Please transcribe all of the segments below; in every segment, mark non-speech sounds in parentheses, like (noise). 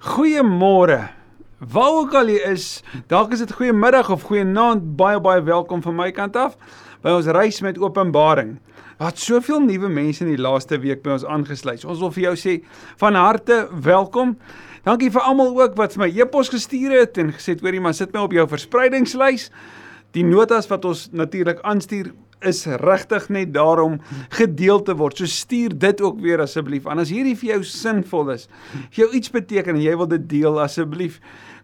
Goeiemôre. Waar ook al jy is, dalk is dit goeiemiddag of goeienaand, baie baie welkom van my kant af by ons reis met Openbaring. Wat soveel nuwe mense in die laaste week by ons aangesluit. Ons wil vir jou sê van harte welkom. Dankie vir almal ook wat vir my e-pos gestuur het en gesê het hoorie maar sit my op jou verspreidingslys. Die notas wat ons natuurlik aanstuur is regtig net daarom gedeel te word. So stuur dit ook weer asseblief. En as hierdie vir jou sinvol is, vir jou iets beteken en jy wil dit deel asseblief,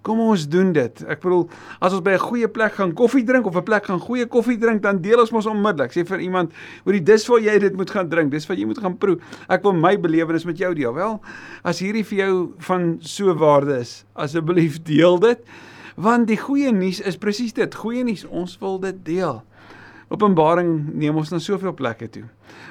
kom ons doen dit. Ek bedoel, as ons by 'n goeie plek gaan koffie drink of 'n plek gaan goeie koffie drink, dan deel ons mos onmiddellik. Sê vir iemand, hoorie, dis waar jy dit moet gaan drink. Dis wat jy moet gaan proe. Ek wil my belewenis met jou deel. Wel, as hierdie vir jou van so waarde is, asseblief deel dit. Want die goeie nuus is presies dit. Goeie nuus, ons wil dit deel. Openbaring neem ons na soveel plekke toe.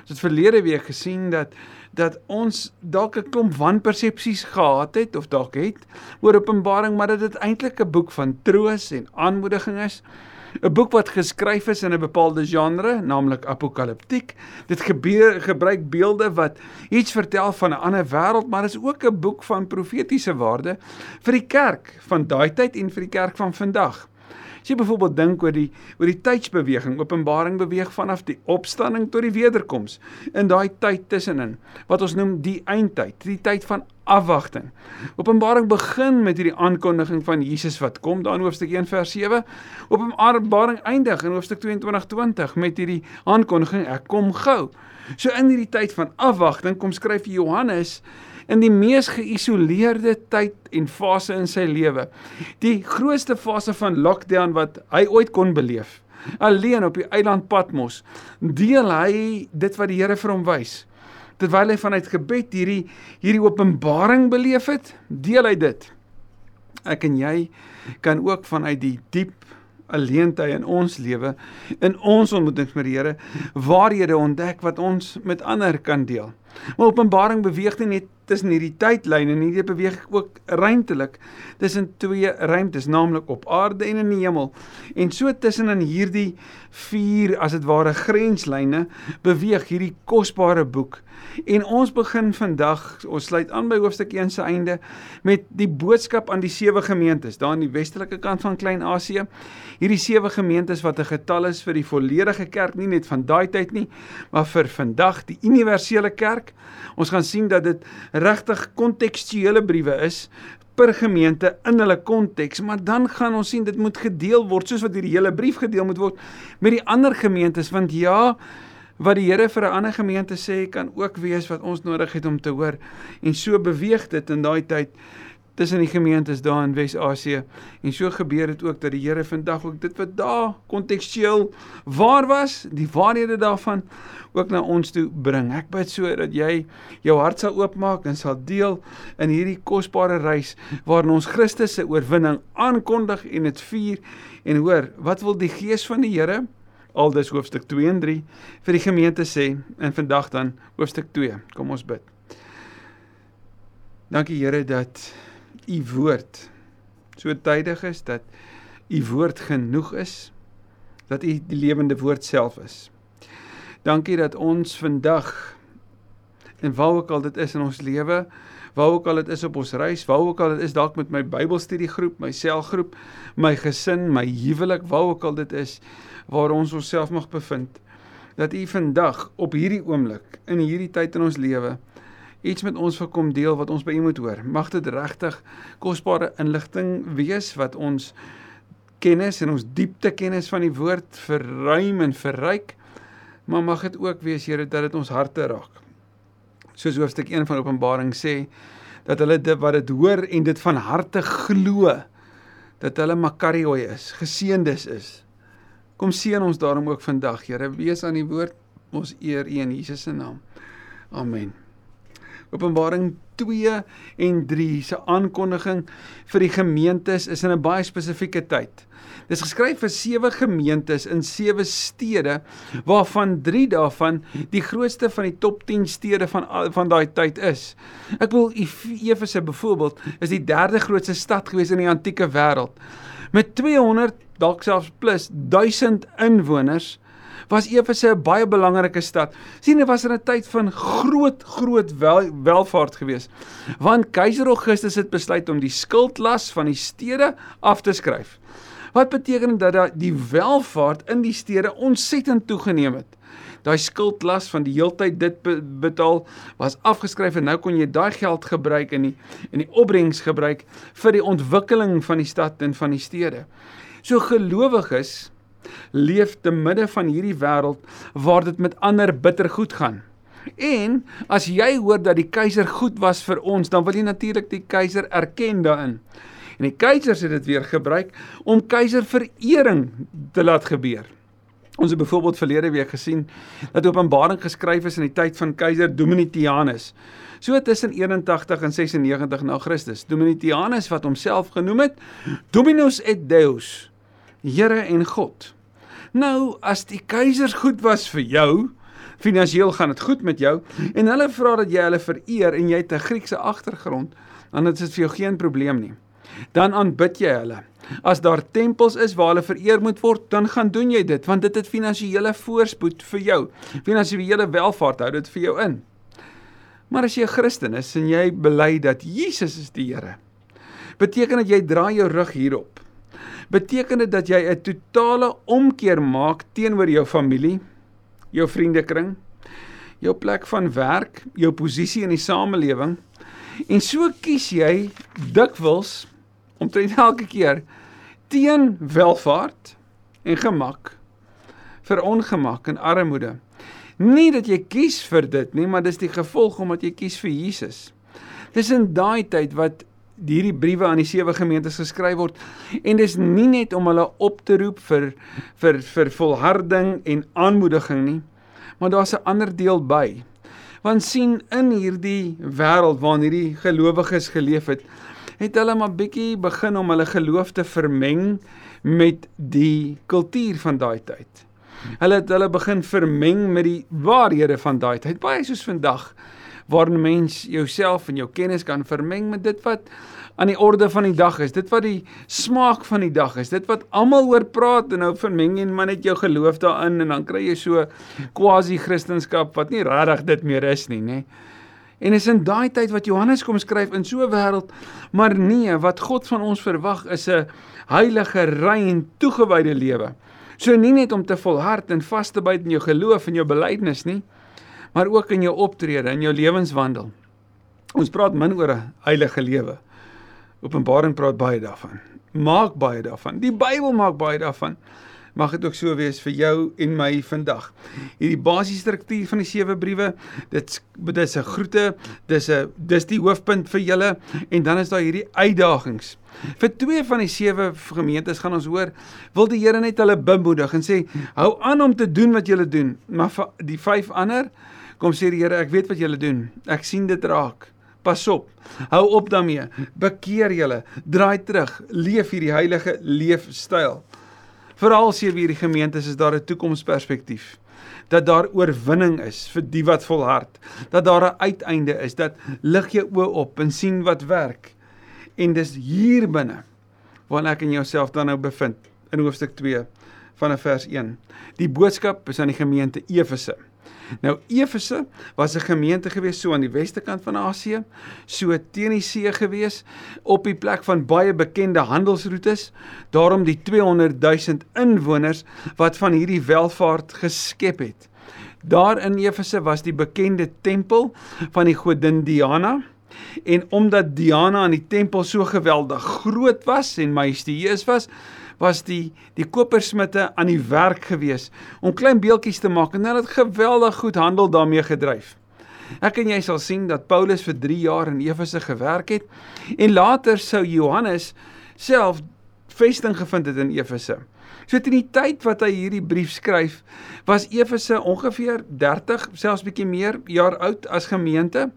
Ons het verlede week gesien dat dat ons dalk 'n klomp wanpersepsies gehad het of dalk het oor Openbaring, maar dat dit eintlik 'n boek van troos en aanmoediging is. 'n Boek wat geskryf is in 'n bepaalde genre, naamlik apokaliptiek. Dit gebeur gebruik beelde wat iets vertel van 'n ander wêreld, maar is ook 'n boek van profetiese waarde vir die kerk van daai tyd en vir die kerk van vandag. As jy byvoorbeeld dink oor die oor die tydsbeweging, Openbaring beweeg vanaf die opstanding tot die wederkoms in daai tyd tussenin wat ons noem die eindtyd, die tyd van afwagting. Openbaring begin met hierdie aankondiging van Jesus wat kom daar in hoofstuk 1 vers 7. Openbaring eindig in hoofstuk 22:20 met hierdie aankondiging ek kom gou. So in hierdie tyd van afwagting kom skryf Johannes in die mees geïsoleerde tyd en fase in sy lewe. Die grootste fase van lockdown wat hy ooit kon beleef. Alleen op die eiland Patmos deel hy dit wat die Here vir hom wys. Terwyl hy vanuit gebed hierdie hierdie openbaring beleef het, deel hy dit. Ek en jy kan ook vanuit die diep alleentyd in ons lewe in ons ontmoetings met die Here waarhede ontdek wat ons met ander kan deel. Maar Openbaring beweeg nie net tussen hierdie tydlyne nie, dit beweeg ook ruimtelik tussen twee ruimtes, naamlik op aarde en in die hemel. En so tussen in hierdie vier as dit ware grenslyne beweeg hierdie kosbare boek. En ons begin vandag, ons sluit aan by hoofstuk 1 se einde met die boodskap aan die sewe gemeentes daar aan die westelike kant van Klein-Asië. Hierdie sewe gemeentes wat 'n getal is vir die volledige kerk, nie net van daai tyd nie, maar vir vandag die universele kerk. Ons gaan sien dat dit regtig kontekstuele briewe is per gemeente in hulle konteks, maar dan gaan ons sien dit moet gedeel word soos wat hierdie hele brief gedeel moet word met die ander gemeentes want ja, wat die Here vir 'n ander gemeente sê kan ook wees wat ons nodig het om te hoor. En so beweeg dit in daai tyd tussen die gemeentes daar in Wes-Asië en so gebeur dit ook dat die Here vandag ook dit wat daar kontekstueel waar was, die waarhede daarvan ook na ons toe bring. Ek bid so dat jy jou hart sal oopmaak en sal deel in hierdie kosbare reis waarin ons Christus se oorwinning aankondig en dit vier en hoor wat wil die gees van die Here aldus hoofstuk 2 en 3 vir die gemeente sê en vandag dan hoofstuk 2. Kom ons bid. Dankie Here dat u woord so tydig is dat u woord genoeg is dat u die lewende woord self is. Dankie dat ons vandag en waar ook al dit is in ons lewe, waar ook al dit is op ons reis, waar ook al dit is dalk met my Bybelstudiegroep, my selgroep, my gesin, my huwelik, waar ook al dit is waar ons onsself mag bevind, dat U vandag op hierdie oomblik in hierdie tyd in ons lewe iets met ons wil kom deel wat ons by U moet hoor. Mag dit regtig kosbare inligting wees wat ons kennis en ons diepte kennis van die woord verruim en verryk maar mag dit ook wees Here dat dit ons harte raak. Soos hoofstuk 1 van Openbaring sê dat hulle dit wat dit hoor en dit van harte glo dat hulle makarioi is, geseëndes is. Kom seën ons daarom ook vandag, Here, wees aan die woord ons eer U in Jesus se naam. Amen. Openbaring 2 en 3 se aankondiging vir die gemeentes is in 'n baie spesifieke tyd. Dis geskryf vir sewe gemeentes in sewe stede waarvan 3 daarvan die grootste van die top 10 stede van van daai tyd is. Ek wil Efese byvoorbeeld is die derde grootste stad gewees in die antieke wêreld met 200 dalk selfs plus 1000 inwoners was Efese 'n baie belangrike stad. sien dit was in 'n tyd van groot groot wel, welvaart geweest. Want keiser Augustus het besluit om die skuldlas van die stede af te skryf. Wat beteken dat die welvaart in die stede ontsettend toegeneem het? Daai skuldlas van die heeltyd dit betaal was afgeskryf en nou kon jy daai geld gebruik in die in die opbrengs gebruik vir die ontwikkeling van die stad en van die stede. So gelowiges leef te midde van hierdie wêreld waar dit met ander bitter goed gaan. En as jy hoor dat die keiser goed was vir ons, dan wil jy natuurlik die keiser erken daarin. En die keisers het dit weer gebruik om keiserverering te laat gebeur. Ons het byvoorbeeld verlede week gesien dat Openbaring geskryf is in die tyd van keiser Domitianus. So tussen 81 en 96 na Christus. Domitianus wat homself genoem het Dominus et Deus, Here en God. Nou as die keisers goed was vir jou, finansiëel gaan dit goed met jou en hulle vra dat jy hulle vereer en jy het 'n Griekse agtergrond, dan is dit vir jou geen probleem nie. Dan aanbid jy hulle. As daar tempels is waar hulle vereer moet word, dan gaan doen jy dit want dit het finansiële voorspoed vir jou. Finansiële welvaart hou dit vir jou in. Maar as jy 'n Christen is en jy bely dat Jesus is die Here, beteken dit jy draai jou rug hierop beteken dit dat jy 'n totale omkeer maak teenoor jou familie, jou vriendekring, jou plek van werk, jou posisie in die samelewing. En so kies jy dikwels omtrent elke keer teen welvaart en gemak vir ongemak en armoede. Nie dat jy kies vir dit nie, maar dis die gevolg omdat jy kies vir Jesus. Dis in daai tyd wat hierdie briewe aan die sewe gemeentes geskryf word. En dis nie net om hulle op te roep vir vir vir volharding en aanmoediging nie maar daar's 'n ander deel by. Want sien in hierdie wêreld waarin hierdie gelowiges geleef het het hulle maar bietjie begin om hulle geloof te vermeng met die kultuur van daai tyd. Hulle het hulle begin vermeng met die waarhede van daai tyd. Baie soos vandag waar 'n mens jouself en jou kennis kan vermeng met dit wat aan die orde van die dag is. Dit wat die smaak van die dag is. Dit wat almal oor praat en nou vermeng en maar net jou geloof daarin en dan kry jy so quasi-kristendom wat nie regtig dit meer is nie, nê. En is in daai tyd wat Johannes kom skryf in so 'n wêreld, maar nee, wat God van ons verwag is 'n heilige, rein, toegewyde lewe. So nie net om te volhard en vas te byt in jou geloof en jou belydenis nie, maar ook in jou optrede, in jou lewenswandel. Ons praat min oor 'n heilige lewe. Openbaring praat baie daarvan. Maak baie daarvan. Die Bybel maak baie daarvan. Mag dit ook so wees vir jou en my vandag. Hierdie basiese struktuur van die sewe briewe, dit dis 'n groete, dis 'n dis die hoofpunt vir julle en dan is daar hierdie uitdagings. Vir twee van die sewe gemeentes gaan ons hoor, wil die Here net hulle bemoedig en sê hou aan om te doen wat julle doen, maar vir die vyf ander Kom sê die Here, ek weet wat julle doen. Ek sien dit raak. Pas op. Hou op daarmee. Bekeer julle. Draai terug. Leef hierdie heilige leefstyl. Veral sê wie hierdie gemeentes is daar 'n toekomsperspektief. Dat daar oorwinning is vir die wat volhard. Dat daar 'n uiteinde is. Dat lig jou oë op en sien wat werk. En dis hier binne waar ek en jouself dan nou bevind in hoofstuk 2 van vers 1. Die boodskap is aan die gemeente Efese. Nou Efese was 'n gemeente gewees so aan die weste kant van Asië, so teen die see gewees op die plek van baie bekende handelsroetes, daarom die 200 000 inwoners wat van hierdie welvaart geskep het. Daar in Efese was die bekende tempel van die godin Diana. En omdat Diana aan die tempel so geweldig groot was en majestueus was, was die die kopersmitte aan die werk gewees om klein beeltjies te maak en hulle het geweldig goed handel daarmee gedryf. Ek en jy sal sien dat Paulus vir 3 jaar in Efese gewerk het en later sou Johannes self vesting gevind het in Efese. So teen die tyd wat hy hierdie brief skryf, was Efese ongeveer 30, selfs bietjie meer jaar oud as gemeente.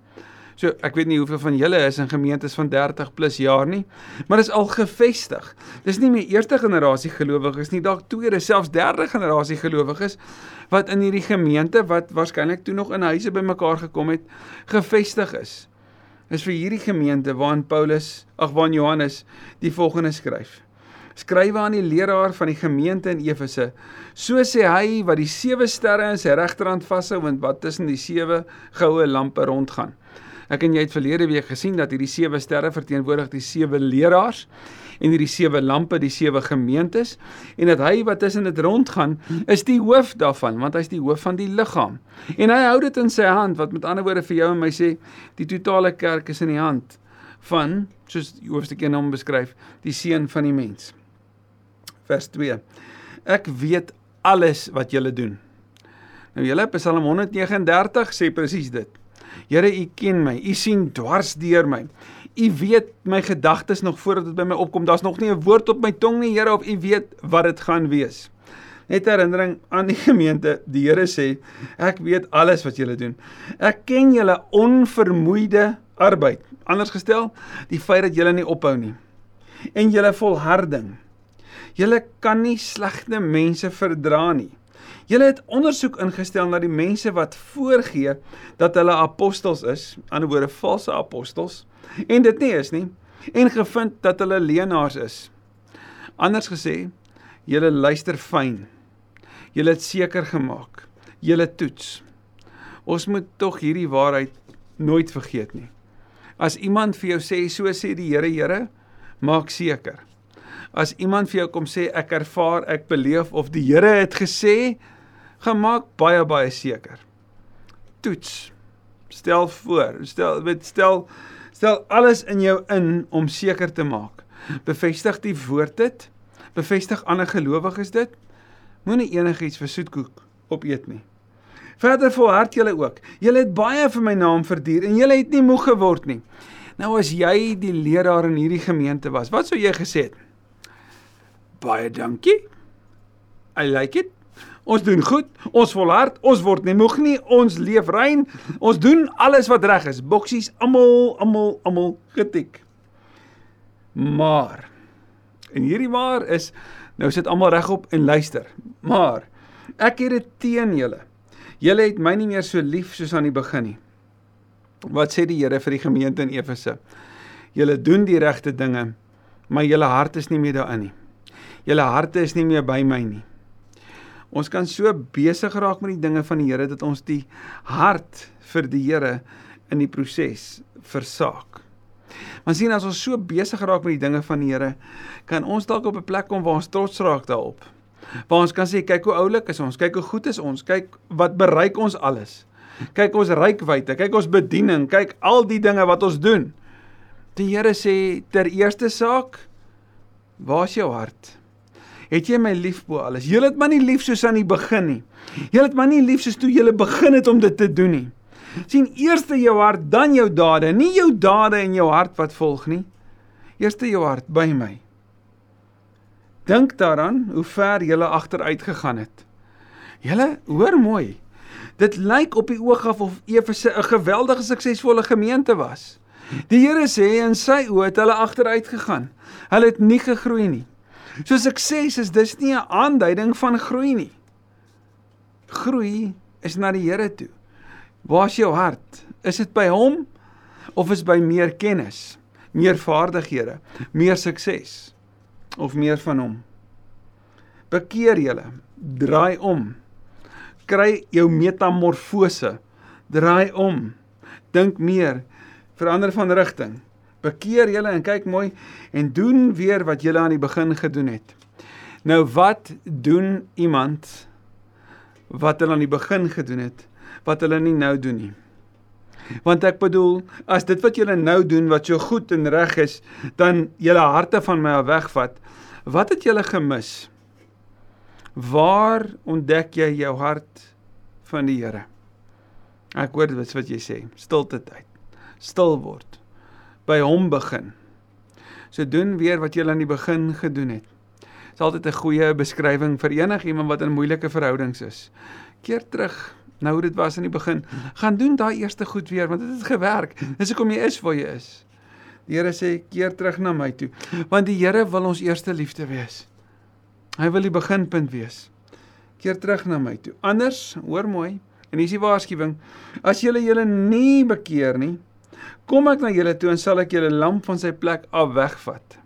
So ek weet nie hoeveel van julle is in gemeentes van 30 plus jaar nie, maar is al gevestig. Dis nie meer eerste generasie gelowiges nie, dalk tweede, selfs derde generasie gelowiges wat in hierdie gemeente wat waarskynlik toe nog in huise bymekaar gekom het, gevestig is. Is vir hierdie gemeente waarin Paulus, ag waarin Johannes die volgende skryf. skrywe aan die leraar van die gemeente in Efese. So sê hy wat die sewe sterre in sy regterhand vashou en wat tussen die sewe goue lampe rondgaan. Ek en jy het verlede week gesien dat hierdie sewe sterre verteenwoordig die sewe leraars en hierdie sewe lampe die sewe gemeentes en dat hy wat tussen dit rondgaan is die hoof daarvan want hy's die hoof van die liggaam. En hy hou dit in sy hand wat met ander woorde vir jou en my sê die totale kerk is in die hand van soos hoofstuk 1 hom beskryf, die seun van die mens. Vers 2. Ek weet alles wat julle doen. Nou julle Psalm 139 sê presies dit. Here, U ken my. U sien dwars deur my. U weet my gedagtes nog voordat dit by my opkom. Daar's nog nie 'n woord op my tong nie, Here, of U weet wat dit gaan wees. Net herinnering aan die (laughs) gemeente. Die Here sê, ek weet alles wat julle doen. Ek ken julle onvermoeide arbeid. Anders gestel, die feit dat julle nie ophou nie. En julle volharding. Julle kan nie slegte mense verdra nie. Julle het ondersoek ingestel na die mense wat voorgee dat hulle apostels is, aan die woorde valse apostels, en dit nie is nie, en gevind dat hulle leenaars is. Anders gesê, julle luister fyn. Julle het seker gemaak. Julle toets. Ons moet tog hierdie waarheid nooit vergeet nie. As iemand vir jou sê so sê die Here, Here, maak seker. As iemand vir jou kom sê ek ervaar, ek beleef of die Here het gesê, gemaak baie baie seker. Toets. Stel voor, stel met stel stel alles in jou in om seker te maak. Bevestig die woord dit. Bevestig ander gelowiges dit. Moenie enigiets vir soetkoek opeet nie. Verder volhard julle ook. Julle het baie vir my naam verduur en julle het nie moeg geword nie. Nou as jy die leraar in hierdie gemeente was, wat sou jy gesê het? Baie dankie. I like it. Ons doen goed, ons volhard, ons word nie moeg nie, ons leef rein. Ons doen alles wat reg is. Boksies almal, almal, almal getik. Maar en hierdie maar is nou sit almal regop en luister. Maar ek het dit teen julle. Julle het my nie meer so lief soos aan die begin nie. Wat sê die Here vir die gemeente in Efese? Julle doen die regte dinge, maar julle hart is nie meer daarin nie. Julle harte is nie meer by my nie. Ons kan so besig raak met die dinge van die Here dat ons die hart vir die Here in die proses versaak. Maar sien as ons so besig raak met die dinge van die Here, kan ons dalk op 'n plek kom waar ons trots raak daarop. Waar ons kan sê kyk hoe oulik is ons, kyk hoe goed is ons, kyk wat bereik ons alles. Kyk ons rykwyte, kyk ons bediening, kyk al die dinge wat ons doen. Die Here sê ter eerste saak, waar's jou hart? Het jy my lief bo alles. Jy het my nie lief soos aan die begin nie. Jy het my nie lief soos toe jy begin het om dit te doen nie. sien eerste jou hart, dan jou dade, nie jou dade en jou hart wat volg nie. Eerste jou hart by my. Dink daaraan hoe ver jy agteruit gegaan het. Julle hoor mooi. Dit lyk op die oog af of Efese 'n geweldige suksesvolle gemeente was. Die Here sê in sy oë het hulle agteruit gegaan. Hulle het nie gegroei nie. So sukses is dis nie 'n aanduiding van groei nie. Groei is na die Here toe. Waar's jou hart? Is dit by hom of is by meer kennis, meer vaardighede, meer sukses of meer van hom? Bekeer julle, draai om. Kry jou metamorfose. Draai om. Dink meer, verander van rigting. Bekeer julle en kyk mooi en doen weer wat julle aan die begin gedoen het. Nou wat doen iemand wat hulle aan die begin gedoen het wat hulle nie nou doen nie? Want ek bedoel, as dit wat julle nou doen wat so goed en reg is, dan julle harte van my wegvat, wat het julle gemis? Waar ontdek jy jou hart van die Here? Ek hoor dit wat jy sê, stilte tyd. Stil word by hom begin. So doen weer wat jy aan die begin gedoen het. Dit is altyd 'n goeie beskrywing vir enigiemand wat in moeilike verhoudings is. Keer terug nou hoe dit was in die begin. Gaan doen daai eerste goed weer want dit het gewerk. Dis hoekom jy is waar jy is. Die Here sê keer terug na my toe want die Here wil ons eerste liefde wees. Hy wil die beginpunt wees. Keer terug na my toe. Anders, hoor mooi, en hier is die waarskuwing, as julle julle nie bekeer nie, Kom ek na julle toe en sal ek julle lamp van sy plek af wegvat.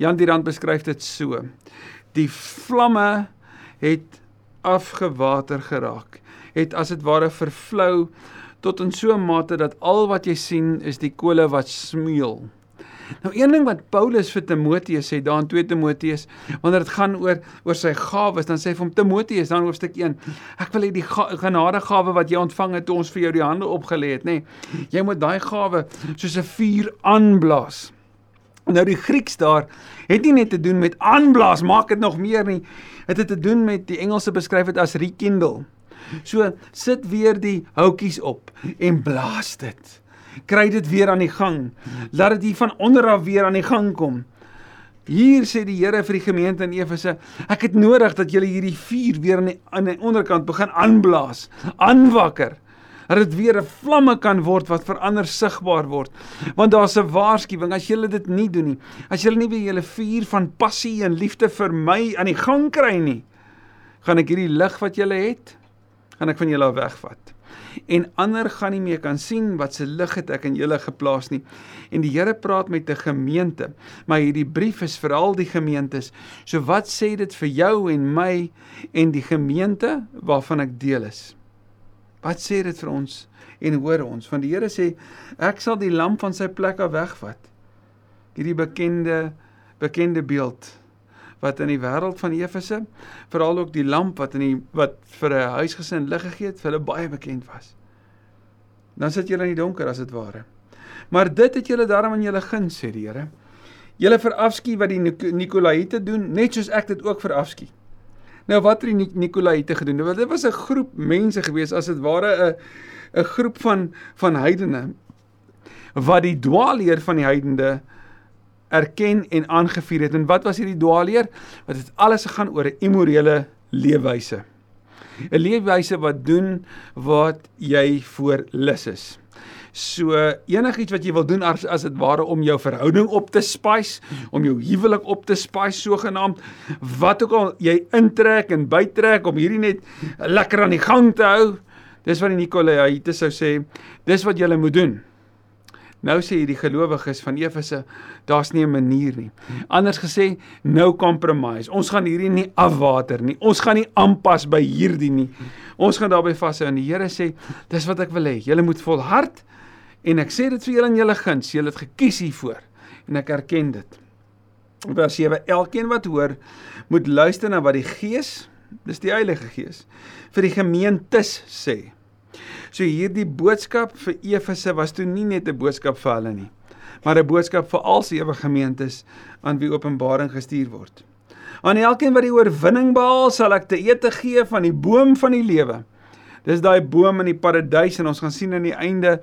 Jan Dirand beskryf dit so. Die vlamme het afgewater geraak. Het as dit ware vervlou tot in so 'n mate dat al wat jy sien is die kole wat smeul. Nou een ding wat Paulus vir Timoteus sê daar in 2 Timoteus wanneer dit gaan oor oor sy gawes dan sê hy vir hom Timoteus dan hoofstuk 1 ek wil hê die genadegawe wat jy ontvang het toe ons vir jou die hande opgelê het nê nee, jy moet daai gawe soos 'n vuur aanblaas. Nou die Grieks daar het nie net te doen met aanblaas maak dit nog meer nie het dit te doen met die Engelse beskryf dit as rekindle so sit weer die houtjies op en blaas dit kry dit weer aan die gang. Laat dit hier van onder af weer aan die gang kom. Hier sê die Here vir die gemeente in Efese, ek het nodig dat julle hierdie vuur weer aan die aan die onderkant begin aanblaas, aanwakker. Dat dit weer 'n vlamme kan word wat verander sigbaar word. Want daar's 'n waarskuwing as julle dit nie doen nie. As julle nie weer julle vuur van passie en liefde vir my aan die gang kry nie, gaan ek hierdie lig wat julle het, gaan ek van julle wegvat en ander gaan nie meer kan sien wat se lig het ek in julle geplaas nie. En die Here praat met 'n gemeente, maar hierdie brief is vir al die gemeentes. So wat sê dit vir jou en my en die gemeente waarvan ek deel is? Wat sê dit vir ons en hoor ons? Want die Here sê ek sal die lamp van sy plek af wegvat. Hierdie bekende bekende beeld wat in die wêreld van Efese veral ook die lamp wat in die wat vir 'n huisgesin lig gegee het, vir hulle baie bekend was. Dan sit julle in die donker as dit ware. Maar dit het julle daarom in julle guns sê die Here. Julle verafskie wat die Nikolaïte doen, net soos ek dit ook verafskie. Nou wat het die Nikolaïte gedoen? Want dit was 'n groep mense gewees as dit ware 'n 'n groep van van heidene wat die dwaalleer van die heidende erken en aangevier het. En wat was hierdie dwaalleer? Wat het alles gegaan oor 'n immorele leefwyse. 'n Leefwyse wat doen wat jy voor lus is. So enigiets wat jy wil doen as as dit ware om jou verhouding op te spice, om jou huwelik op te spice sogenaamd, wat ook al jy intrek en bytrek om hierdie net lekker aan die gang te hou. Dis wat die Nikolaïte sou sê, dis wat jy moet doen. Nou sê die gelowiges van Efese, daar's nie 'n manier nie. Anders gesê, no compromise. Ons gaan hierdie nie afwater nie. Ons gaan nie aanpas by hierdie nie. Ons gaan daarbey vashou en die Here sê, dis wat ek wil hê. Julle moet volhard en ek sê dit vir julle in julle guns. Julle het gekies hiervoor en ek erken dit. Vers 7: Elkeen wat hoor, moet luister na wat die Gees, dis die Heilige Gees, vir die gemeentes sê. So hierdie boodskap vir Efese was toe nie net 'n boodskap vir hulle nie, maar 'n boodskap vir al sewe gemeentes aan wie Openbaring gestuur word. Aan elkeen wat die oorwinning behaal, sal ek te ete gee van die boom van die lewe Dis daai boom in die paradys en ons gaan sien aan die einde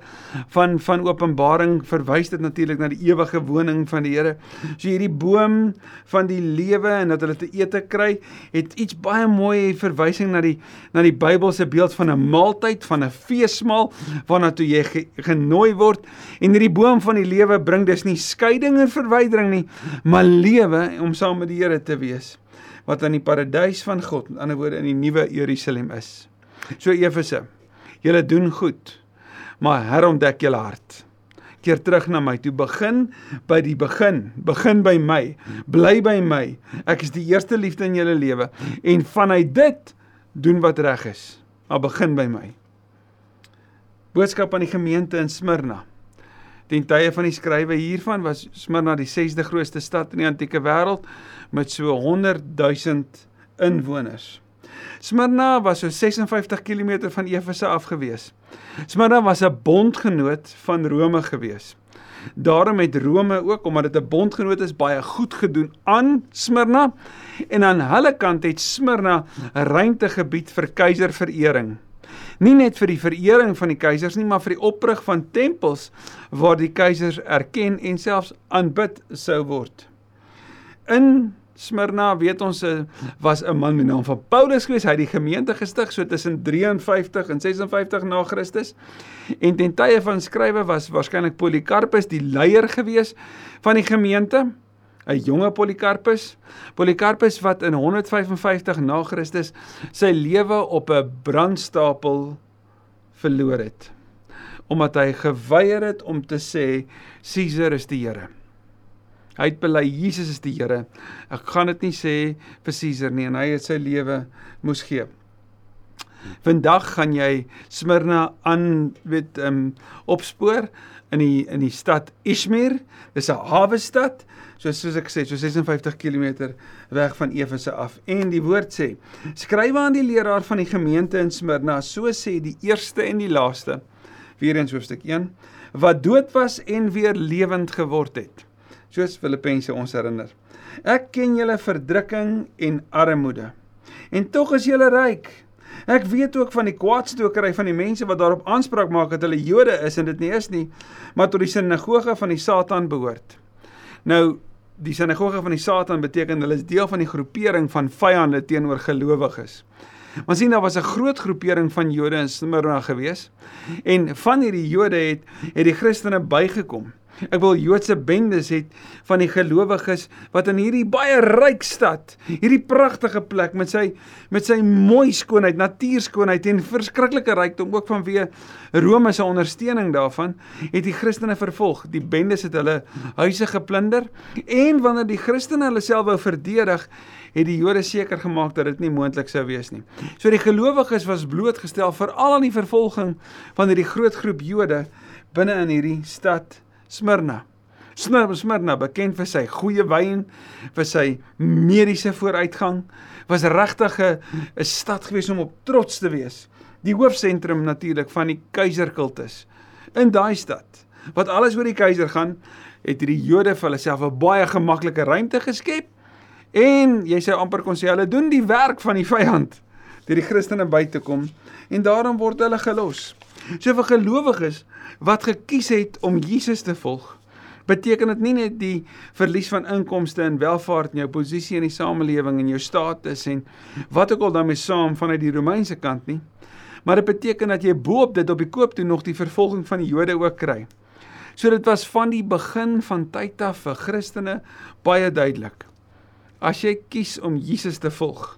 van van Openbaring verwys dit natuurlik na die ewige woning van die Here. So hierdie boom van die lewe en dat hulle te ete kry, het iets baie mooi verwysing na die na die Bybelse beeld van 'n maaltyd, van 'n feesmaal waarna toe jy ge, genooi word. En hierdie boom van die lewe bring dus nie skeiding en verwydering nie, maar lewe om saam met die Here te wees wat aan die paradys van God, aan die ander woorde in die nuwe Jerusalem is. So Efese, julle doen goed, maar herontdek julle hart. Keer terug na my toe, begin by die begin, begin by my, bly by my. Ek is die eerste liefde in julle lewe en vanuit dit doen wat reg is. Maar begin by my. Boodskap aan die gemeente in Smyrna. Ten tye van die skrywe hiervan was Smyrna die 6de grootste stad in die antieke wêreld met so 100 000 inwoners. Smyrna was so 56 km van Efese af gewees. Smyrna was 'n bondgenoot van Rome gewees. Daarom het Rome ook omdat dit 'n bondgenoot is baie goed gedoen aan Smyrna en aan hulle kant het Smyrna 'n ruimtegebied vir keiserverering. Nie net vir die verering van die keisers nie, maar vir die oprig van tempels waar die keisers erken en selfs aanbid sou word. In Smyrna, weet ons, eh, was 'n man met die naam van Paulus gewees. Hy het die gemeente gestig so tussen 53 en 56 na Christus. En ten tye van skrywe was waarskynlik Polycarpus die leier gewees van die gemeente. 'n Jonge Polycarpus. Polycarpus wat in 155 na Christus sy lewe op 'n brandstapel verloor het omdat hy geweier het om te sê Caesar is die Here. Hy het bely Jesus is die Here. Ek gaan dit nie sê vir Caesar nie en hy het sy lewe moes gee. Vandag gaan jy Smyrna aan weet ehm um, opspoor in die in die stad Ishmir. Dis 'n hawe stad. So soos ek sê, so 56 km weg van Efese af. En die woord sê: Skrywe aan die leraar van die gemeente in Smyrna, so sê die eerste en die laaste. Weer eens hoofstuk 1 wat dood was en weer lewend geword het. Soos Filippense ons herinner. Ek ken julle verdrukking en armoede. En tog is julle ryk. Ek weet ook van die kwaadstokery van die mense wat daarop aanspraak maak dat hulle Jode is en dit nie is nie, maar tot die sinagoge van die Satan behoort. Nou die sinagoge van die Satan beteken hulle is deel van die groepering van vyande teenoor gelowiges. Maar sien daar was 'n groot groepering van Jode in Smyrna gewees en van hierdie Jode het het die Christene bygekom. Ek wil Joodse bendes het van die gelowiges wat in hierdie baie ryk stad, hierdie pragtige plek met sy met sy mooi skoonheid, natuurskoonheid en verskriklike rykdom ook vanweë Rome se ondersteuning daarvan, het die Christene vervolg. Die bendes het hulle huise geplunder en wanneer die Christene hulle self wou verdedig, het die Jode seker gemaak dat dit nie moontlik sou wees nie. So die gelowiges was blootgestel vir al aan die vervolging van hierdie groot groep Jode binne in hierdie stad Smyrna. Smyrna, bekend vir sy goeie wyn, vir sy mediese vooruitgang, was regtig 'n stad gewees om op trots te wees. Die hoofsentrum natuurlik van die keizerkultus. In daai stad, wat alles oor die keiser gaan, het hierdie Jode vir hulle self 'n baie gemaklike ruimte geskep en jy sê amper kon sê hulle doen die werk van die vyand deur die Christene by te kom en daarom word hulle gelos. So vir gelowiges wat gekies het om Jesus te volg, beteken dit nie net die verlies van inkomste en welvaart in jou posisie in die samelewing en jou status en wat ook al daarmee saam vanuit die Romeinse kant nie, maar dit beteken dat jy boop dit op die koop toe nog die vervolging van die Jode ook kry. So dit was van die begin van tyd af vir Christene baie duidelik. As jy kies om Jesus te volg,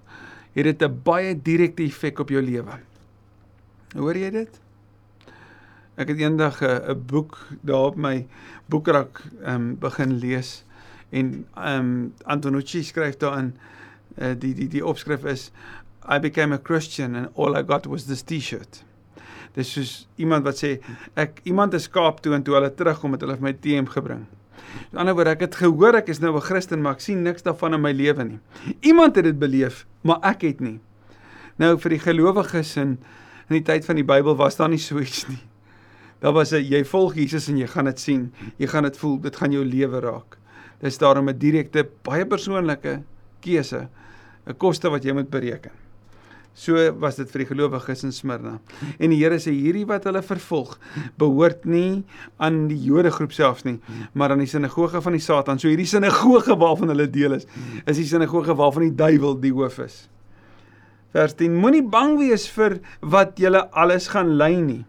het dit 'n baie direkte effek op jou lewe. Hoor jy dit? Ek het eendag 'n uh, 'n boek daar op my boekrak um, begin lees en um, Antonucci skryf daarin uh, die die die opskrif is I became a Christian and all I got was this T-shirt. Dis soos iemand wat sê ek iemand is Kaap toe en toe hulle terugkom het hulle my TM gebring. Aan die ander woord ek het gehoor ek is nou 'n Christen maar ek sien niks daarvan in my lewe nie. Iemand het dit beleef, maar ek het nie. Nou vir die gelowiges in in die tyd van die Bybel was daar nie so iets nie. Daar was 'n jy volg Jesus en jy gaan dit sien. Jy gaan dit voel, dit gaan jou lewe raak. Dis daarom 'n direkte, baie persoonlike keuse, 'n koste wat jy moet bereken. So was dit vir die gelowiges in Smyrna. En die Here sê hierdie wat hulle vervolg, behoort nie aan die Jode groep selfs nie, maar aan die sinagoge van die Satan. So hierdie sinagoge waarvan hulle deel is, is die sinagoge waarvan die duiwel die hoof is. Vers 10: Moenie bang wees vir wat julle alles gaan ly nie.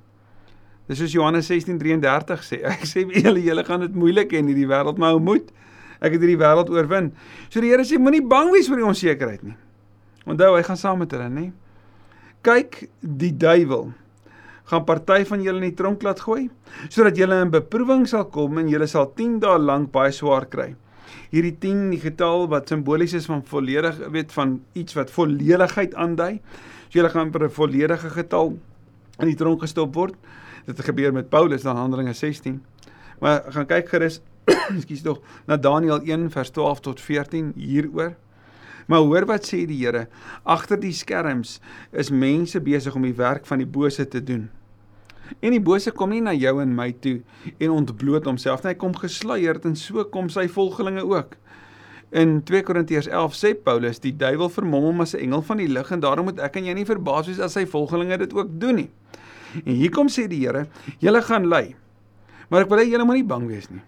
Dis soos Johannes 16:33 sê. Ek sê julle julle gaan dit moeilik hê in hierdie wêreld, maar hou moed. Ek het hierdie wêreld oorwin. So die Here sê moenie bang wees vir die onsekerheid nie. Onthou, hy gaan saam met hulle, nê? Kyk, die duiwel gaan party van julle in die tronk laat gooi sodat julle in beproewing sal kom en julle sal 10 dae lank baie swaar kry. Hierdie 10 die getal wat simbolies is van volledig weet van iets wat volledigheid aandui. So julle gaan per 'n volledige getal in die tronk gestop word. Dit gebeur met Paulus in Handelinge 16. Maar gaan kyk gerus, (coughs) ekskuus tog, na Daniël 1 vers 12 tot 14 hieroor. Maar hoor wat sê die Here, agter die skerms is mense besig om die werk van die bose te doen. En die bose kom nie na jou en my toe en ontbloot homself nie, hy kom gesluierd en so kom sy volgelinge ook. In 2 Korintiërs 11 sê Paulus, die duiwel vermom hom as 'n engel van die lig en daarom moet ek en jy nie verbaas wees as sy volgelinge dit ook doen nie. En hier kom sê die Here, julle gaan ly. Maar ek wil hê julle moenie bang wees nie.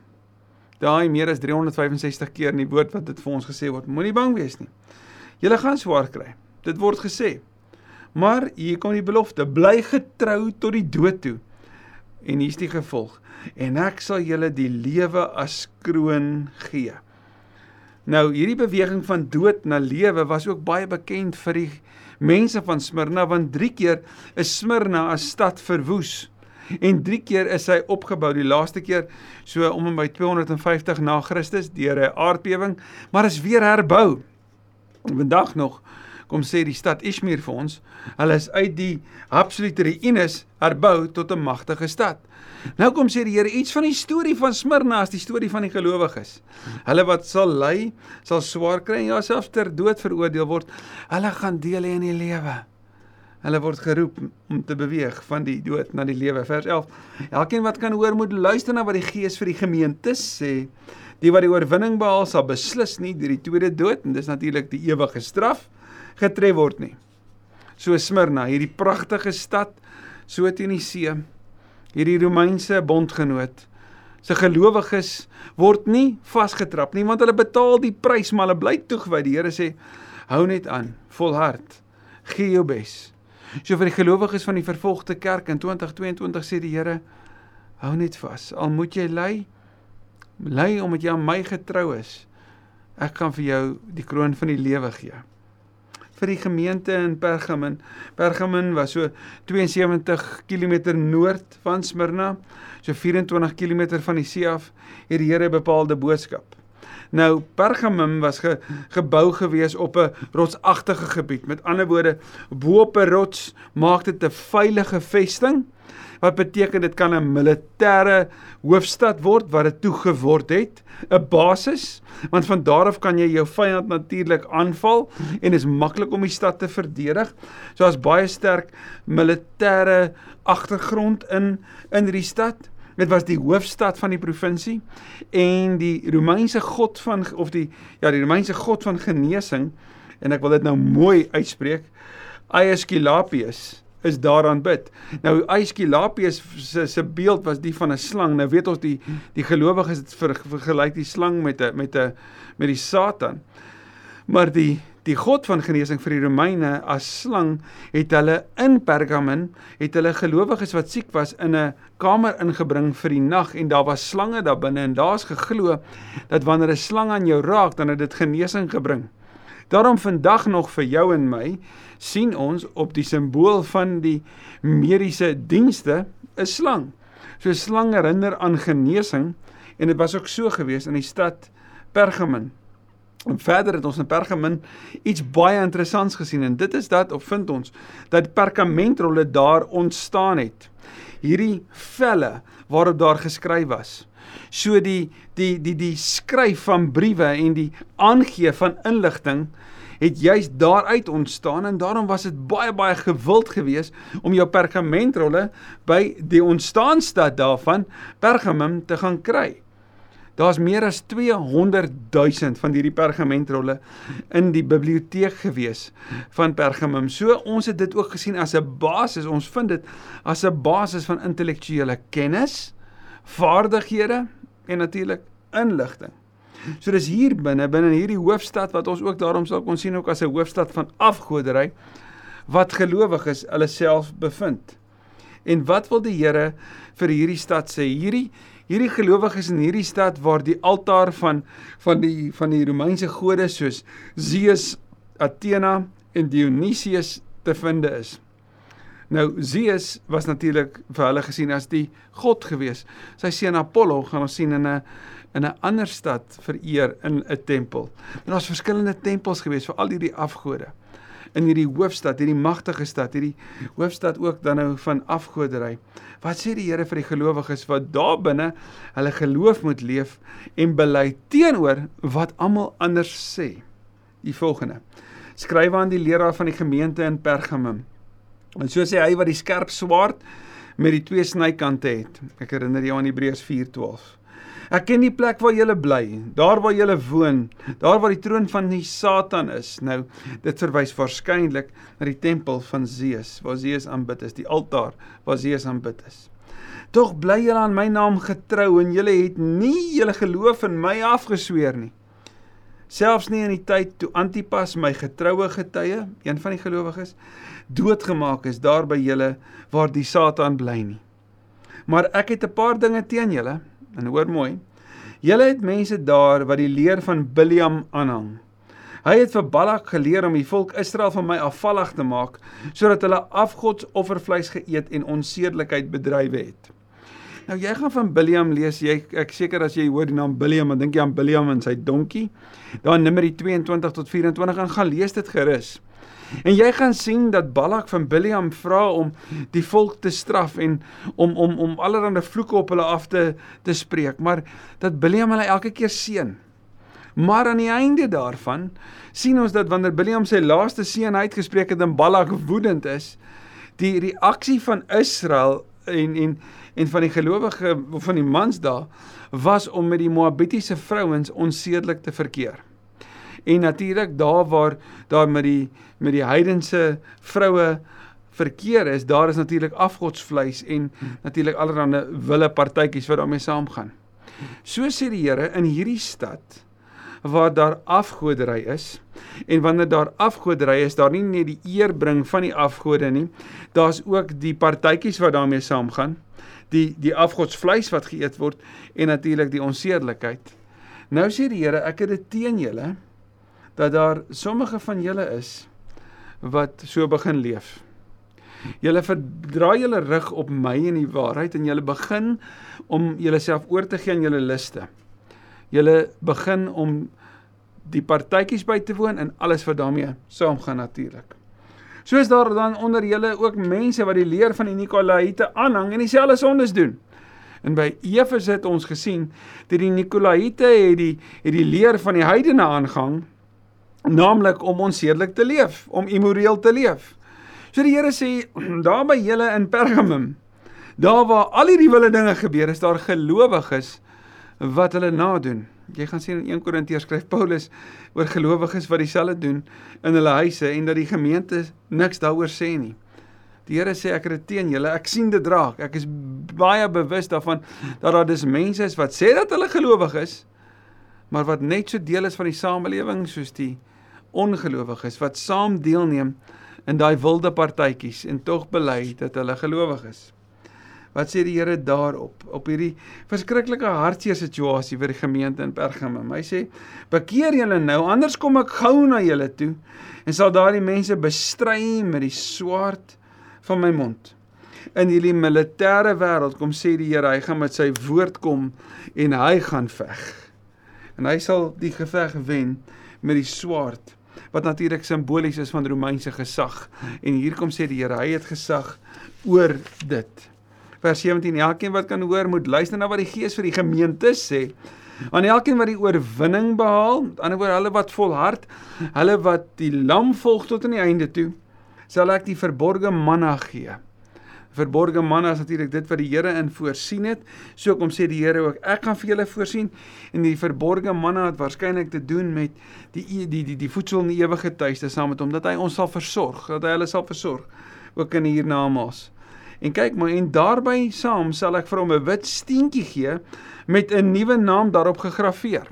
Daai meer as 365 keer in die woord wat dit vir ons gesê word, moenie bang wees nie. Julle gaan swaar kry. Dit word gesê. Maar hier kom die belofte, bly getrou tot die dood toe. En hier's die gevolg. En ek sal julle die lewe as kroon gee. Nou, hierdie beweging van dood na lewe was ook baie bekend vir die mense van Smyrna want 3 keer is Smyrna as stad verwoes. En 3 keer is hy opgebou. Die laaste keer so om en by 250 na Christus deur 'n aardbewing, maar is weer herbou. Vandag nog kom sê die stad Ishmir vir ons, hulle is uit die absolute ruïnes herbou tot 'n magtige stad. Nou kom sê die Here iets van die storie van Smyrna as die storie van die gelowiges. Hulle wat sal ly, sal swaar kry en ja selfs ter dood veroordeel word. Hulle gaan deel hê in die lewe. Hulle word geroep om te beweeg van die dood na die lewe. Vers 11. Elkeen wat kan hoor moet luister na wat die Gees vir die gemeente sê. Die wat die oorwinning behaal sal beslis nie deur die tweede dood en dis natuurlik die ewige straf getref word nie. So Smyrna, hierdie pragtige stad so teen die see, hierdie Romeinse bondgenoot se gelowiges word nie vasgetrap nie want hulle betaal die prys maar hulle bly toegewy. Die Here sê hou net aan, volhard. Gee jou bes. So vir die gelowiges van die vervolgde kerk in 2022 sê die Here hou net vas. Al moet jy ly, ly omdat jy aan my getrou is. Ek gaan vir jou die kroon van die lewe gee vir die gemeente in Pergamon. Pergamon was so 72 km noord van Smyrna, so 24 km van die see af, het die Here bepaalde boodskap. Nou Pergamum was ge, gebou gewees op 'n rotsagtige gebied. Met ander woorde, bo op 'n rots maak dit 'n veilige vesting. Wat beteken dit kan 'n militêre hoofstad word wat dit toe geword het, 'n basis, want van daar af kan jy jou vyand natuurlik aanval en is maklik om die stad te verdedig. So as baie sterk militêre agtergrond in in hierdie stad. Dit was die hoofstad van die provinsie en die Romeinse god van of die ja, die Romeinse god van genesing en ek wil dit nou mooi uitspreek. Aesculapius is daaraan bid. Nou Aesculapius se se beeld was die van 'n slang. Nou weet ons die die gelowiges het vergelyk die slang met 'n met 'n met die Satan. Maar die die god van genesing vir die Romeine as slang het hulle in Pergamon het hulle gelowiges wat siek was in 'n kamer ingebring vir die nag en daar was slange daar binne en daar's geglo dat wanneer 'n slang aan jou raak dan het dit genesing gebring. Daarom vandag nog vir jou en my sien ons op die simbool van die mediese dienste 'n slang. So slang herinner aan genesing en dit was ook so gewees in die stad Pergamon. En verder het ons in Pergamon iets baie interessants gesien en dit is dat of vind ons dat perkamentrolle daar ontstaan het. Hierdie velle waarop daar geskryf was. So die die die die skryf van briewe en die aangee van inligting het juist daaruit ontstaan en daarom was dit baie baie gewild geweest om jou perkamentrolle by die ontstaanstad daarvan Pergamum te gaan kry. Daar's meer as 200 000 van hierdie pergamentrolle in die biblioteek gewees van Pergamum. So ons het dit ook gesien as 'n basis. Ons vind dit as 'n basis van intellektuele kennis, vaardighede en natuurlik inligting. So dis hier binne binne hierdie hoofstad wat ons ook daarom sal kon sien ook as 'n hoofstad van afgoderry wat gelowiges hulle self bevind. En wat wil die Here vir hierdie stad sê? Hierdie hierdie gelowiges in hierdie stad waar die altaar van van die van die Romeinse gode soos Zeus, Athena en Dionysius te vind is. Nou Zeus was natuurlik vir hulle gesien as die god gewees. Sy seun Apollo gaan ons sien in 'n in 'n ander stad vereer in 'n tempel. En daar's verskillende tempels gewees vir al hierdie afgode in hierdie hoofstad, hierdie magtige stad, hierdie hoofstad ook dan nou van afgodery. Wat sê die Here vir die gelowiges wat daar binne hulle geloof moet leef en bely teenoor wat almal anders sê? Die volgende. Skryf aan die leraar van die gemeente in Pergamum. En so sê hy wat die skerp swaard met die twee snykante het. Ek herinner jou aan Hebreërs 4:12. Ek ken die plek waar jy bly, daar waar jy woon, daar waar die troon van die Satan is. Nou, dit verwys waarskynlik na die tempel van Zeus, waar Zeus aanbid is, die altaar waar Zeus aanbid is. Tog bly julle aan my naam getrou en julle het nie julle geloof in my afgesweer nie. Selfs nie in die tyd toe Antipas my getroue getuie, een van die gelowiges, doodgemaak is daar by julle waar die Satan bly nie. Maar ek het 'n paar dinge teen julle En hoor mooi. Julle het mense daar wat die leer van Biliam aanhang. Hy het vir Balak geleer om die volk Israel van my afvallig te maak sodat hulle afgodsoffervleis geëet en onsedelikheid bedrywe het. Nou jy gaan van Biliam lees, jy ek seker as jy hoor die naam Biliam, dan dink jy aan Biliam en sy donkie. Daar in Numeri 22 tot 24 en gaan lees dit gerus. En jy gaan sien dat Balak van Biliam vra om die volk te straf en om om om allerlei vloeke op hulle af te te spreek, maar dat Biliam hulle elke keer seën. Maar aan die einde daarvan sien ons dat wanneer Biliam sy laaste seën uitgespreek het en Balak woedend is, die reaksie van Israel en en en van die gelowige van die mans daar was om met die Moabitiese vrouens onsedelik te verkeer. En natuurlik daar waar daar met die met die heidense vroue verkeer is, daar is natuurlik afgodsvleis en natuurlik allerlei wille partytjies wat daarmee saamgaan. So sê die Here in hierdie stad waar daar afgodery is en wanneer daar afgodery is, daar nie net die eer bring van die afgode nie, daar's ook die partytjies wat daarmee saamgaan, die die afgodsvleis wat geëet word en natuurlik die onsedelikheid. Nou sê die Here, ek het dit teen julle dat daar sommige van julle is wat so begin leef. Julle verdraai julle rug op my en die waarheid en julle begin om julleself oor te gee aan julle liste julle begin om die partytjies by te woon en alles wat daarmee saamgaan natuurlik. Soos daar dan onder julle ook mense wat die leer van die Nikolaïte aanhang en dieselfde sondes doen. En by Efese het ons gesien dat die Nikolaïte het die het die leer van die heidene aangang naamlik om onsedelik te leef, om immoreel te leef. So die Here sê (clears throat) daar by julle in Pergamum, daar waar al hierdie wille dinge gebeur, is daar gelowiges wat hulle nadoen. Jy gaan sien in 1 Korintiërs skryf Paulus oor gelowiges wat dieselfde doen in hulle huise en dat die gemeente niks daaroor sê nie. Die Here sê ek het dit teen julle. Ek sien dit draak. Ek is baie bewus daarvan dat daar dis mense is wat sê dat hulle gelowig is, maar wat net so deel is van die samelewing soos die ongelowiges wat saam deelneem in daai wilde partytjies en tog bely dat hulle gelowig is. Wat sê die Here daarop op hierdie verskriklike hartseer situasie vir die gemeente in Pergamum? Hy sê: "Bekeer julle nou, anders kom ek gou na julle toe en sal daardie mense bestry met die swaard van my mond." In hierdie militêre wêreld kom sê die Here, hy gaan met sy woord kom en hy gaan veg. En hy sal die geveg wen met die swaard wat natuurlik simbolies is van Romeinse gesag. En hier kom sê die Here, hy het gesag oor dit vers 17 elkeen wat kan hoor moet luister na wat die gees vir die gemeente sê. Aan elkeen wat die oorwinning behaal die ander woord hulle wat volhard hulle wat die lam volg tot aan die einde toe sal ek die verborgde manna gee. Verborgde manna is natuurlik dit wat die Here in voorsien het. So kom sê die Here ook ek gaan vir julle voorsien en die verborgde manna het waarskynlik te doen met die die die, die voedsel in die ewige tuiste saam met hom dat hy ons sal versorg dat hy hulle sal versorg ook in hiernamaals En kyk maar en daarby saam sal ek vir hom 'n wit steentjie gee met 'n nuwe naam daarop gegraveer.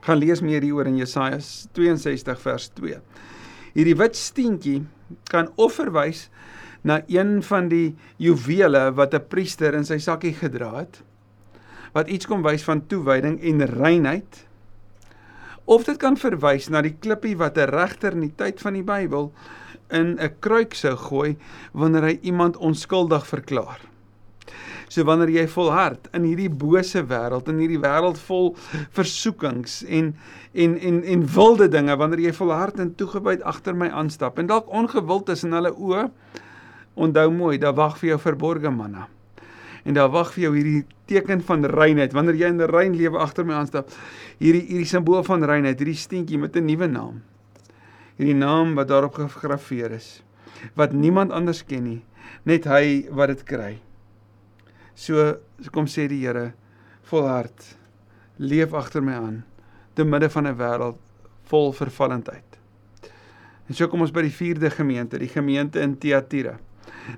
Gaan lees meer hieroor in Jesaja 62 vers 2. Hierdie wit steentjie kan of verwys na een van die juwele wat 'n priester in sy sakkie gedra het wat iets kom wys van toewyding en reinheid of dit kan verwys na die klippie wat 'n regter in die tyd van die Bybel in 'n kruik sou gooi wanneer hy iemand onskuldig verklaar. So wanneer jy volhard in hierdie bose wêreld, in hierdie wêreld vol versoekings en en en en wilde dinge, wanneer jy volhard en toegewyd agter my aanstap en dalk ongewild in hulle oë, onthou mooi, daar wag vir jou verborgde manna. En daar wag vir jou hierdie teken van reinheid wanneer jy in 'n rein lewe agter my aanstap. Hierdie hierdie simbool van reinheid, hierdie steentjie met 'n nuwe naam hierdie naam wat daarop gegraveer is wat niemand anders ken nie net hy wat dit kry. So kom sê die Here volhard leef agter my aan te midde van 'n wêreld vol vervallendheid. En so kom ons by die vierde gemeente die gemeente in Thyatira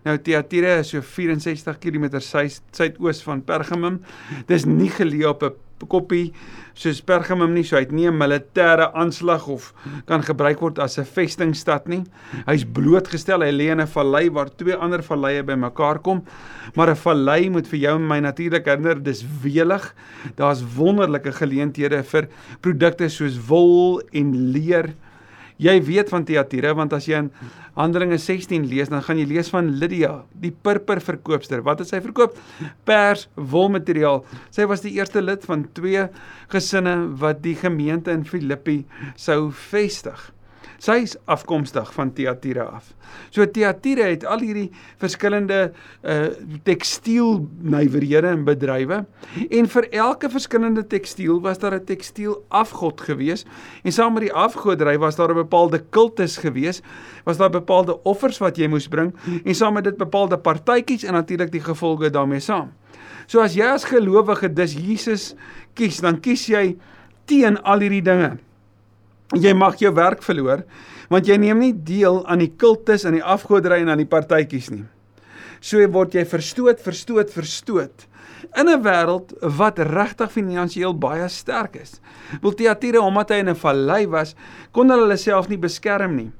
Nou Thyatira is so 64 km suidoos van Pergamum. Dis nie geleë op 'n koppie soos Pergamum nie, so hy het nie 'n militêre aanslag of kan gebruik word as 'n vestingstad nie. Hy's blootgestel, hy lê in 'n vallei waar twee ander valleie bymekaar kom. Maar 'n vallei moet vir jou en my natuurlik herinner, dis welig. Daar's wonderlike geleenthede vir produkte soos wol en leer. Jy weet van Thyatira want as jy in Handelinge 16 lees, dan gaan jy lees van Lydia, die purperverkoopster. Wat het sy verkoop? Pers, wolmateriaal. Sy was die eerste lid van twee gesinne wat die gemeente in Filippi sou vestig. Sy is afkomstig van Thyatira af. So Thyatira het al hierdie verskillende uh tekstiel nywerhede en bedrywe en vir elke verskillende tekstiel was daar 'n tekstiel afgod gewees en saam met die afgodery was daar 'n bepaalde kultus gewees, was daar bepaalde offers wat jy moes bring en saam met dit bepaalde partytjies en natuurlik die gevolge daarmee saam. So as jy as gelowige dis Jesus kies, dan kies jy teen al hierdie dinge jy mag jou werk verloor want jy neem nie deel aan die kultus en die afgodery en aan die partytjies nie. So word jy verstoot, verstoot, verstoot in 'n wêreld wat regtig finansiëel baie sterk is. Wil Thyatira omdat hy in 'n vallei was, kon hulle hulle self nie beskerm nie.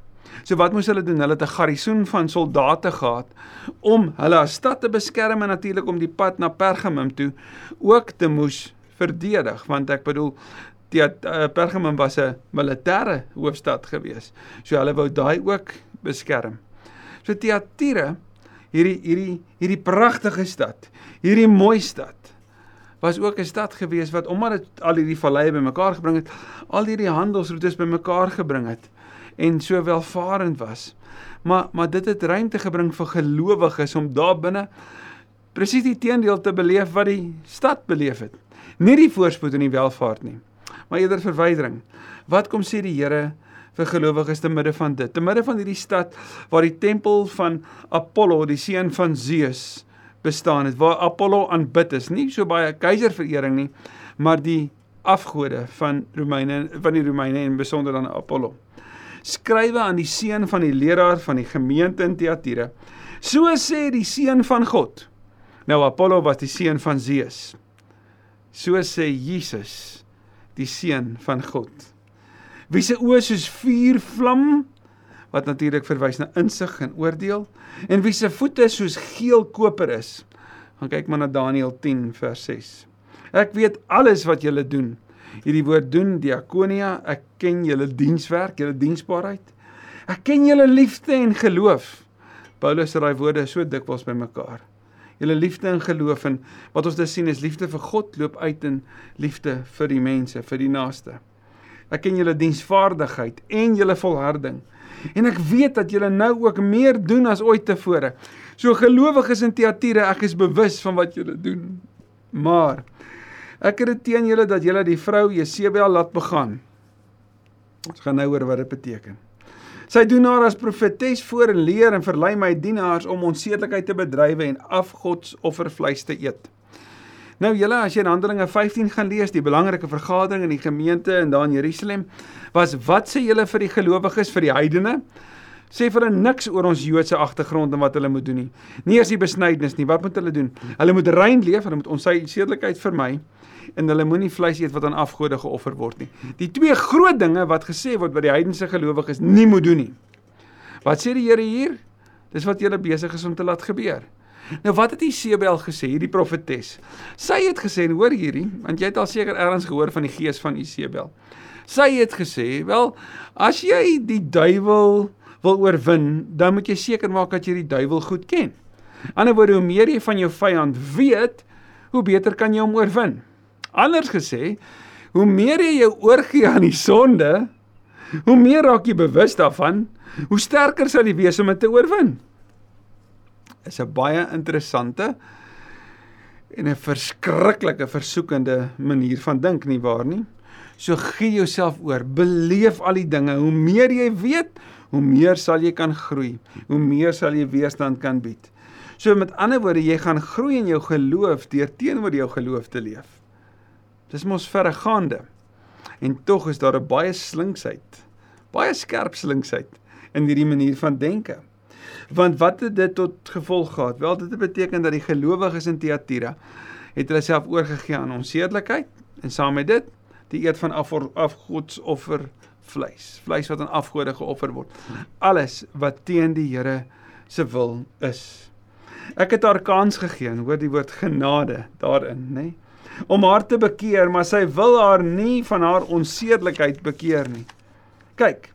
So wat moes hulle doen? Hulle het 'n garnisoen van soldate gehad om hulle as stad te beskerm en natuurlik om die pad na Pergamum toe ook te moes verdedig want ek bedoel Pergamum was 'n militêre hoofstad gewees. So hulle wou daai ook beskerm. So Thyatira, hierdie hierdie hierdie pragtige stad, hierdie mooi stad was ook 'n stad gewees wat omdat dit al hierdie valleie bymekaar gebring het, al hierdie handelsroetes bymekaar gebring het en so welvarend was. Maar maar dit het ruimte gebring vir gelowiges om daar binne presies die teendeel te beleef wat die stad beleef het. Nie die voorspoed en die welvaart nie maar eerder verwydering. Wat kom sê die Here vir gelowiges te midde van dit? Te midde van hierdie stad waar die tempel van Apollo, die seun van Zeus, bestaan het, waar Apollo aanbid is, nie so baie keiserverering nie, maar die afgode van Romeine van die Romeine en besonder dan Apollo. Skrywe aan die seun van die leraar van die gemeente in Thyatira. So sê die seun van God. Nou Apollo was die seun van Zeus. So sê Jesus die seun van God. Wie se oë soos vuur vlam wat natuurlik verwys na insig en oordeel en wie se voete soos geel koper is. Gaan kyk maar na Daniël 10 vers 6. Ek weet alles wat julle doen. Hierdie woord doen diakonia, ek ken julle dienswerk, julle diensbaarheid. Ek ken julle liefde en geloof. Paulus het daai woorde so dikwels bymekaar julle liefde en geloof en wat ons dus sien is liefde vir God loop uit in liefde vir die mense, vir die naaste. Ek ken julle diensvaardigheid en julle volharding. En ek weet dat julle nou ook meer doen as ooit tevore. So gelowiges in Thyatira, ek is bewus van wat julle doen. Maar ek het dit teen julle dat julle die vrou Jesebel laat begaan. Ons gaan nou oor wat dit beteken. Sy doen haar as profetes voor en leer en verlei my dienaars om onsedelikheid te bedrywe en afgodsoffervleis te eet. Nou julle as jy in Handelinge 15 gaan lees, die belangrike vergadering in die gemeente in daan Jerusalem, was wat sê julle vir die gelowiges vir die heidene? Sê vir hulle niks oor ons Joodse agtergrond en wat hulle moet doen nie. Nie eers die besnydenis nie, wat moet hulle doen? Hulle moet rein leef, hulle moet ons sedelikheid vermy en hulle moenie vleis eet wat aan afgode geoffer word nie. Die twee groot dinge wat gesê word wat die heidense gelowiges nie moet doen nie. Wat sê die Here hier? Dis wat julle besig is om te laat gebeur. Nou wat het Isebel gesê, hierdie profetes? Sy het gesê, hoor hierdie, want jy het al seker ergens gehoor van die gees van Isebel. Sy het gesê, wel, as jy die duiwel wil oorwin, dan moet jy seker maak dat jy die duiwel goed ken. Anderswoorde, hoe meer jy van jou vyand weet, hoe beter kan jy hom oorwin. Anders gesê, hoe meer jy jou oorgee aan die sonde, hoe meer raak jy bewus daarvan, hoe sterker sal jy wees om dit te oorwin. Is 'n baie interessante en 'n verskriklike versoekende manier van dink nie waar nie? So gee jouself oor, beleef al die dinge. Hoe meer jy weet, hoe meer sal jy kan groei. Hoe meer sal jy weerstand kan bied. So met ander woorde, jy gaan groei in jou geloof deur teenoor jou geloof te leef. Dis mos verregaande. En tog is daar 'n baie slinksheid, baie skerp slinksheid in hierdie manier van denke. Want wat het dit tot gevolg gehad? Wel, dit beteken dat die gelowiges in Thyatira het hulle self oorgegee aan onsedelikheid en saam met dit die eet van afgodsoffer vleis, vleis wat aan afgode geoffer word. Alles wat teen die Here se wil is. Ek het haar kans gegee, hoor die woord genade daarin, nê? Nee? Om haar te bekeer, maar sy wil haar nie van haar onsedelikheid bekeer nie. Kyk.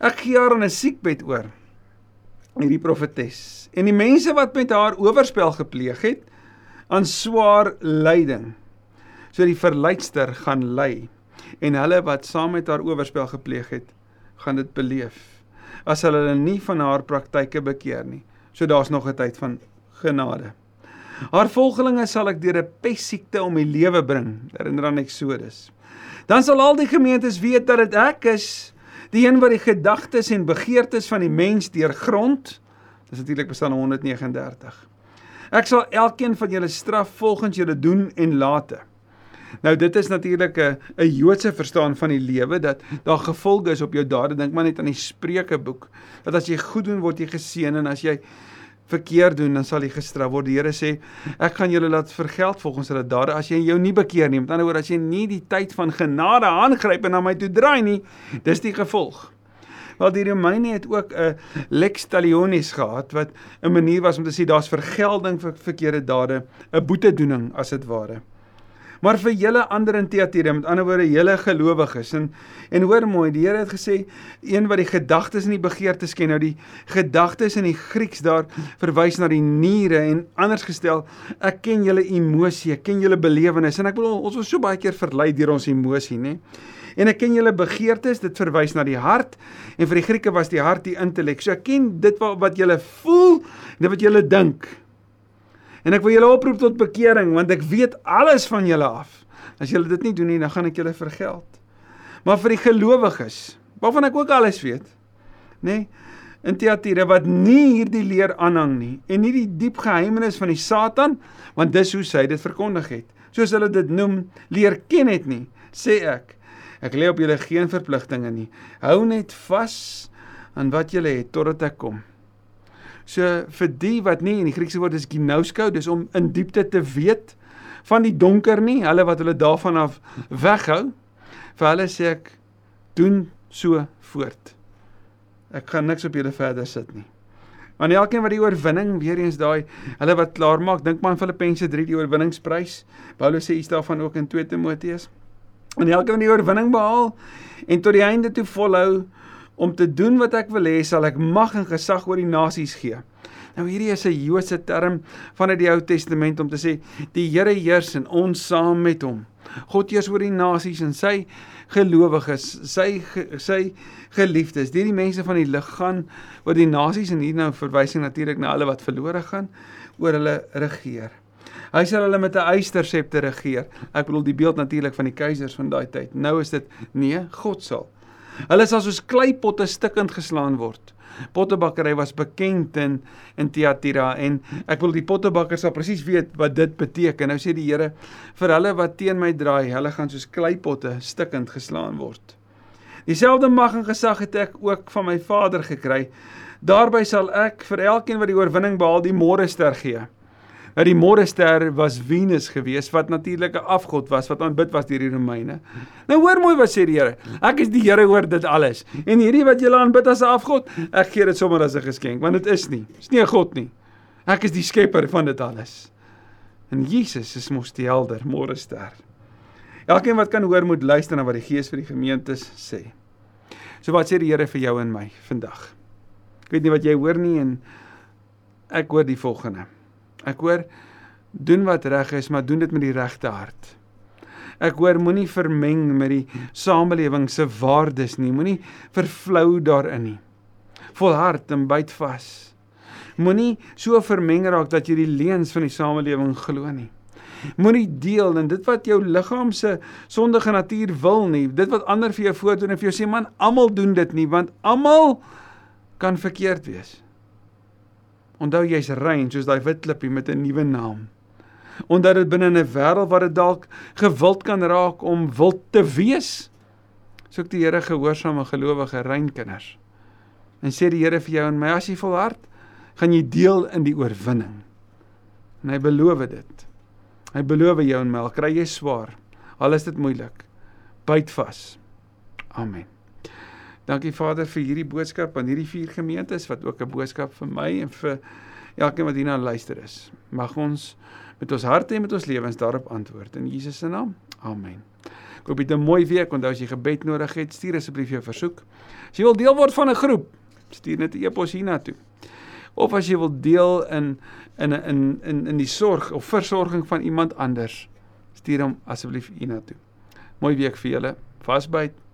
Ek gee haar aan 'n siekbed oor. Hierdie profetes. En die mense wat met haar oorspel gepleeg het aan swaar lyding. So die verleidster gaan ly en hulle wat saam met haar oorspel gepleeg het, gaan dit beleef as hulle nie van haar praktyke bekeer nie. So daar's nog 'n tyd van genade. Haar volgelinge sal ek deur 'n pessiekte om die lewe bring, herinner aan Eksodus. Dan sal al die gemeentes weet dat dit ek is, die een wat die gedagtes en begeertes van die mens deurgrond. Dis natuurlik bestaan 139. Ek sal elkeen van julle straf volgens julle doen en late. Nou dit is natuurlik 'n 'n Joodse verstaan van die lewe dat daar gevolge is op jou dade. Dink maar net aan die Spreuke-boek dat as jy goed doen word jy geseën en as jy verkeerd doen dan sal jy gestraf word. Die Here sê ek gaan julle laat vergeld volgens hulle dade as jy jou nie bekeer nie. Met ander woorde as jy nie die tyd van genade aangryp en na my toe draai nie, dis die gevolg. Wel die Romeine het ook 'n lex talionis gehad wat 'n manier was om te sê daar's vergelding vir verkeerde dade, 'n boetedoening as dit ware maar vir julle ander in Thyatira, met ander woorde julle gelowiges. En en hoor mooi, die Here het gesê een wat die gedagtes en die begeertes ken. Nou die gedagtes in die Grieks daar verwys na die niere en anders gestel, ek ken julle emosie, ek ken julle belewenis en ek bedoel ons was so baie keer verlei deur ons emosie, nê? En ek ken julle begeertes, dit verwys na die hart en vir die Grieke was die hart die intellek. So ek ken dit wat wat julle voel, dit wat julle dink. En ek wil julle oproep tot bekering want ek weet alles van julle af. As julle dit nie doen nie, dan gaan ek julle vergeld. Maar vir die gelowiges, waarvan ek ook alles weet, nê, nee, in Thyatira wat nie hierdie leer aanhang nie en nie die diep geheimenis van die Satan, want dis hoe sy dit verkondig het. Soos hulle dit noem, leer ken het nie, sê ek. Ek lê op julle geen verpligtinge nie. Hou net vas aan wat julle het totdat ek kom. So vir die wat nie in die Griekse woord is ginosko, dis om in diepte te weet van die donker nie, hulle wat hulle daarvan af weghou. Vir hulle sê ek doen so voort. Ek gaan niks op julle verder sit nie. Want elkeen wat die oorwinning weer eens daai hulle wat klaar maak, dink maar aan Filippense 3 die oorwinningsprys. Paulus sê iets daarvan ook in 2 Timoteus. En elkeen wat die oorwinning behaal en tot die einde toe volhou, om te doen wat ek wil hê, sal ek mag en gesag oor die nasies gee. Nou hierdie is 'n Joodse term vanuit die Ou Testament om te sê die Here heers en ons saam met hom. God heers oor die nasies en sy gelowiges, sy sy geliefdes, hierdie mense van die lig gaan oor die nasies en hier nou verwysing natuurlik na hulle wat verlore gaan oor hulle regeer. Hy sal hulle met 'n eystersepter regeer. Ek bedoel die beeld natuurlik van die keisers van daai tyd. Nou is dit nee, God sal Hulle sal soos kleipotte stikkend geslaan word. Pottebakkery was bekend in in Thyatira en ek wil die pottebakkers sal presies weet wat dit beteken. Nou sê die Here vir hulle wat teen my draai, hulle gaan soos kleipotte stikkend geslaan word. Dieselfde mag en gesag het ek ook van my Vader gekry. Daarby sal ek vir elkeen wat die oorwinning behaal, die môre ster gee dat die môrester was Venus gewees wat natuurlik 'n afgod was wat aanbid was deur die Romeine. Nou hoor mooi wat sê die Here. Ek is die Here oor dit alles. En hierdie wat julle aanbid as 'n afgod, ek gee dit sommer as 'n geskenk want dit is nie. Dit is nie 'n god nie. Ek is die skepper van dit alles. En Jesus is mos die helder môrester. Elkeen wat kan hoor moet luister na wat die Gees vir die gemeentes sê. So wat sê die Here vir jou en my vandag? Ek weet nie wat jy hoor nie en ek hoor die volgende. Ek hoor doen wat reg is, maar doen dit met die regte hart. Ek hoor moenie vermeng met die samelewing se waardes nie. Moenie vervlou daarin nie. Volhard en byt vas. Moenie so vermeng raak dat jy die leuns van die samelewing glo nie. Moenie deel in dit wat jou liggaam se sondige natuur wil nie. Dit wat ander vir jou voordoen en vir jou sê man, almal doen dit nie want almal kan verkeerd wees. Onthou jy's rein soos daai wit klippie met 'n nuwe naam. Omdat dit binne 'n wêreld waar dit dalk gewild kan raak om wild te wees, soek die Here gehoorsame gelowige rein kinders. En sê die Here vir jou en my as jy volhard, gaan jy deel in die oorwinning. En hy beloof dit. Hy beloof jou en my, al kry jy swaar, al is dit moeilik, byt vas. Amen. Dankie Vader vir hierdie boodskap aan hierdie vier gemeentes wat ook 'n boodskap vir my en vir elkeen wat hierna luister is. Mag ons met ons harte en met ons lewens daarop antwoord in Jesus se naam. Amen. Ek hoop jy het 'n mooi week. Onthou as jy gebed nodig het, stuur asseblief jou versoek. As jy wil deel word van 'n groep, stuur net 'n e-pos hiernatoe. Of as jy wil deel in in in in in die sorg of versorging van iemand anders, stuur hom asseblief hiernatoe. Mooi week vir julle. Vasbyt.